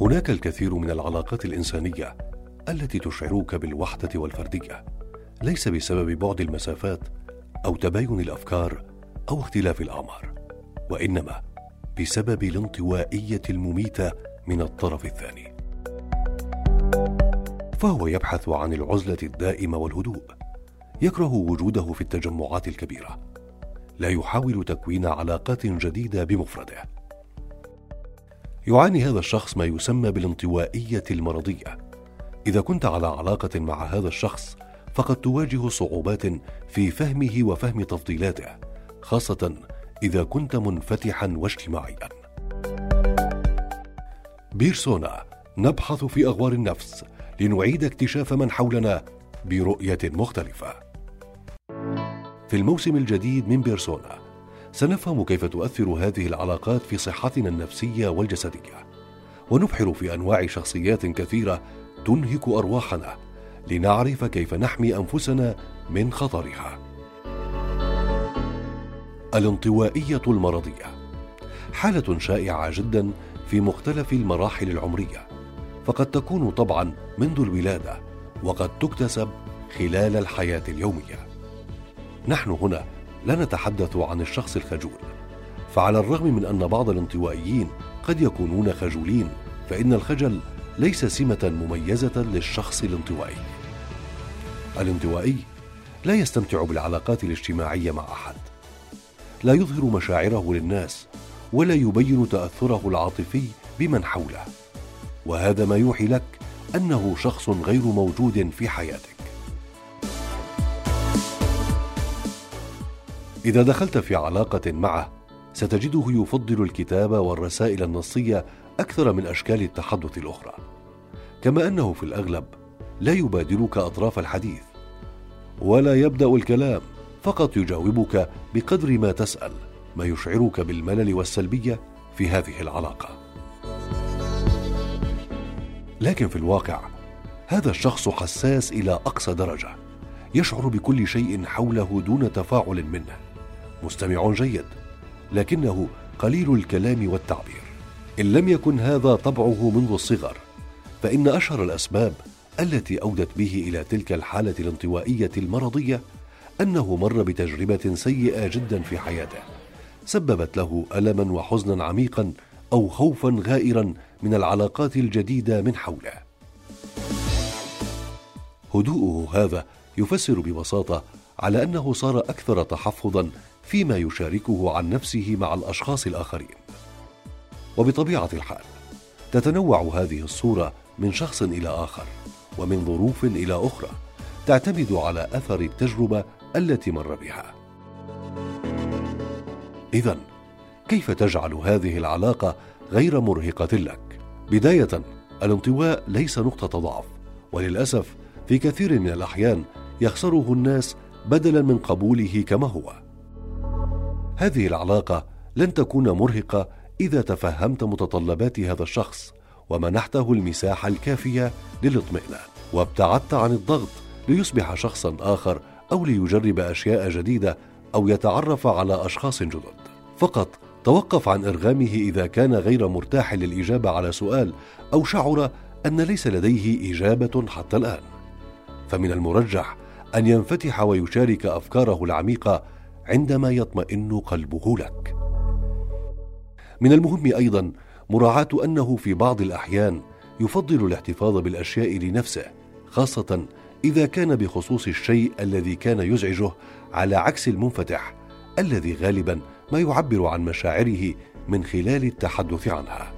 هناك الكثير من العلاقات الإنسانية التي تشعرك بالوحدة والفردية ليس بسبب بعد المسافات أو تباين الأفكار أو اختلاف الأعمار وإنما بسبب الانطوائية المميتة من الطرف الثاني. فهو يبحث عن العزلة الدائمة والهدوء يكره وجوده في التجمعات الكبيرة. لا يحاول تكوين علاقات جديدة بمفرده. يعاني هذا الشخص ما يسمى بالانطوائية المرضية. إذا كنت على علاقة مع هذا الشخص فقد تواجه صعوبات في فهمه وفهم تفضيلاته خاصة إذا كنت منفتحا واجتماعيا. بيرسونا نبحث في اغوار النفس لنعيد اكتشاف من حولنا برؤية مختلفة. في الموسم الجديد من بيرسونا. سنفهم كيف تؤثر هذه العلاقات في صحتنا النفسية والجسدية. ونبحر في أنواع شخصيات كثيرة تنهك أرواحنا لنعرف كيف نحمي أنفسنا من خطرها. الانطوائية المرضية. حالة شائعة جدا في مختلف المراحل العمرية. فقد تكون طبعا منذ الولادة وقد تكتسب خلال الحياة اليومية. نحن هنا لا نتحدث عن الشخص الخجول. فعلى الرغم من أن بعض الانطوائيين قد يكونون خجولين فإن الخجل ليس سمة مميزة للشخص الانطوائي. الانطوائي لا يستمتع بالعلاقات الاجتماعية مع أحد. لا يظهر مشاعره للناس ولا يبين تأثره العاطفي بمن حوله. وهذا ما يوحي لك أنه شخص غير موجود في حياتك. إذا دخلت في علاقة معه ستجده يفضل الكتابة والرسائل النصية أكثر من أشكال التحدث الأخرى. كما أنه في الأغلب لا يبادرك أطراف الحديث ولا يبدأ الكلام فقط يجاوبك بقدر ما تسأل ما يشعرك بالملل والسلبية في هذه العلاقة. لكن في الواقع هذا الشخص حساس إلى أقصى درجة يشعر بكل شيء حوله دون تفاعل منه. مستمع جيد لكنه قليل الكلام والتعبير. إن لم يكن هذا طبعه منذ الصغر فإن أشهر الأسباب التي أودت به إلى تلك الحالة الانطوائية المرضية أنه مر بتجربة سيئة جدا في حياته سببت له الما وحزنا عميقا أو خوفا غائرا من العلاقات الجديدة من حوله. هدوءه هذا يفسر ببساطة على أنه صار أكثر تحفظا فيما يشاركه عن نفسه مع الأشخاص الآخرين. وبطبيعة الحال تتنوع هذه الصورة من شخص إلى آخر ومن ظروف إلى أخرى تعتمد على أثر التجربة التي مر بها. اذا كيف تجعل هذه العلاقة غير مرهقة لك؟ بداية الانطواء ليس نقطة ضعف وللأسف في كثير من الأحيان يخسره الناس بدلا من قبوله كما هو. هذه العلاقة لن تكون مرهقة إذا تفهمت متطلبات هذا الشخص ومنحته المساحة الكافية للاطمئنان وابتعدت عن الضغط ليصبح شخصا آخر أو ليجرب أشياء جديدة أو يتعرف على أشخاص جدد. فقط توقف عن إرغامه إذا كان غير مرتاح للإجابة على سؤال أو شعر أن ليس لديه إجابة حتى الآن. فمن المرجح أن ينفتح ويشارك أفكاره العميقة عندما يطمئن قلبه لك. من المهم أيضا مراعاة أنه في بعض الأحيان يفضل الاحتفاظ بالأشياء لنفسه خاصة إذا كان بخصوص الشيء الذي كان يزعجه على عكس المنفتح الذي غالبا ما يعبر عن مشاعره من خلال التحدث عنها.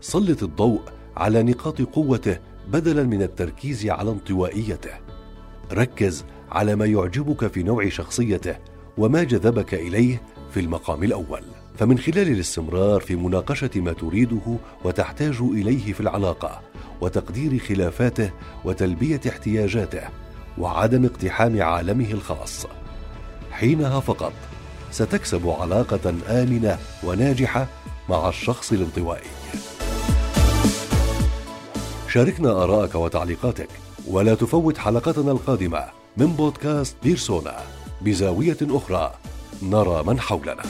سلط الضوء على نقاط قوته بدلا من التركيز على انطوائيته. ركز على ما يعجبك في نوع شخصيته وما جذبك إليه في المقام الأول. فمن خلال الاستمرار في مناقشة ما تريده وتحتاج إليه في العلاقة وتقدير خلافاته وتلبية احتياجاته وعدم اقتحام عالمه الخاص. حينها فقط ستكسب علاقة آمنة وناجحة مع الشخص الانطوائي. شاركنا ارائك وتعليقاتك ولا تفوت حلقتنا القادمة. من بودكاست بيرسونا بزاوية أخرى نرى من حولنا.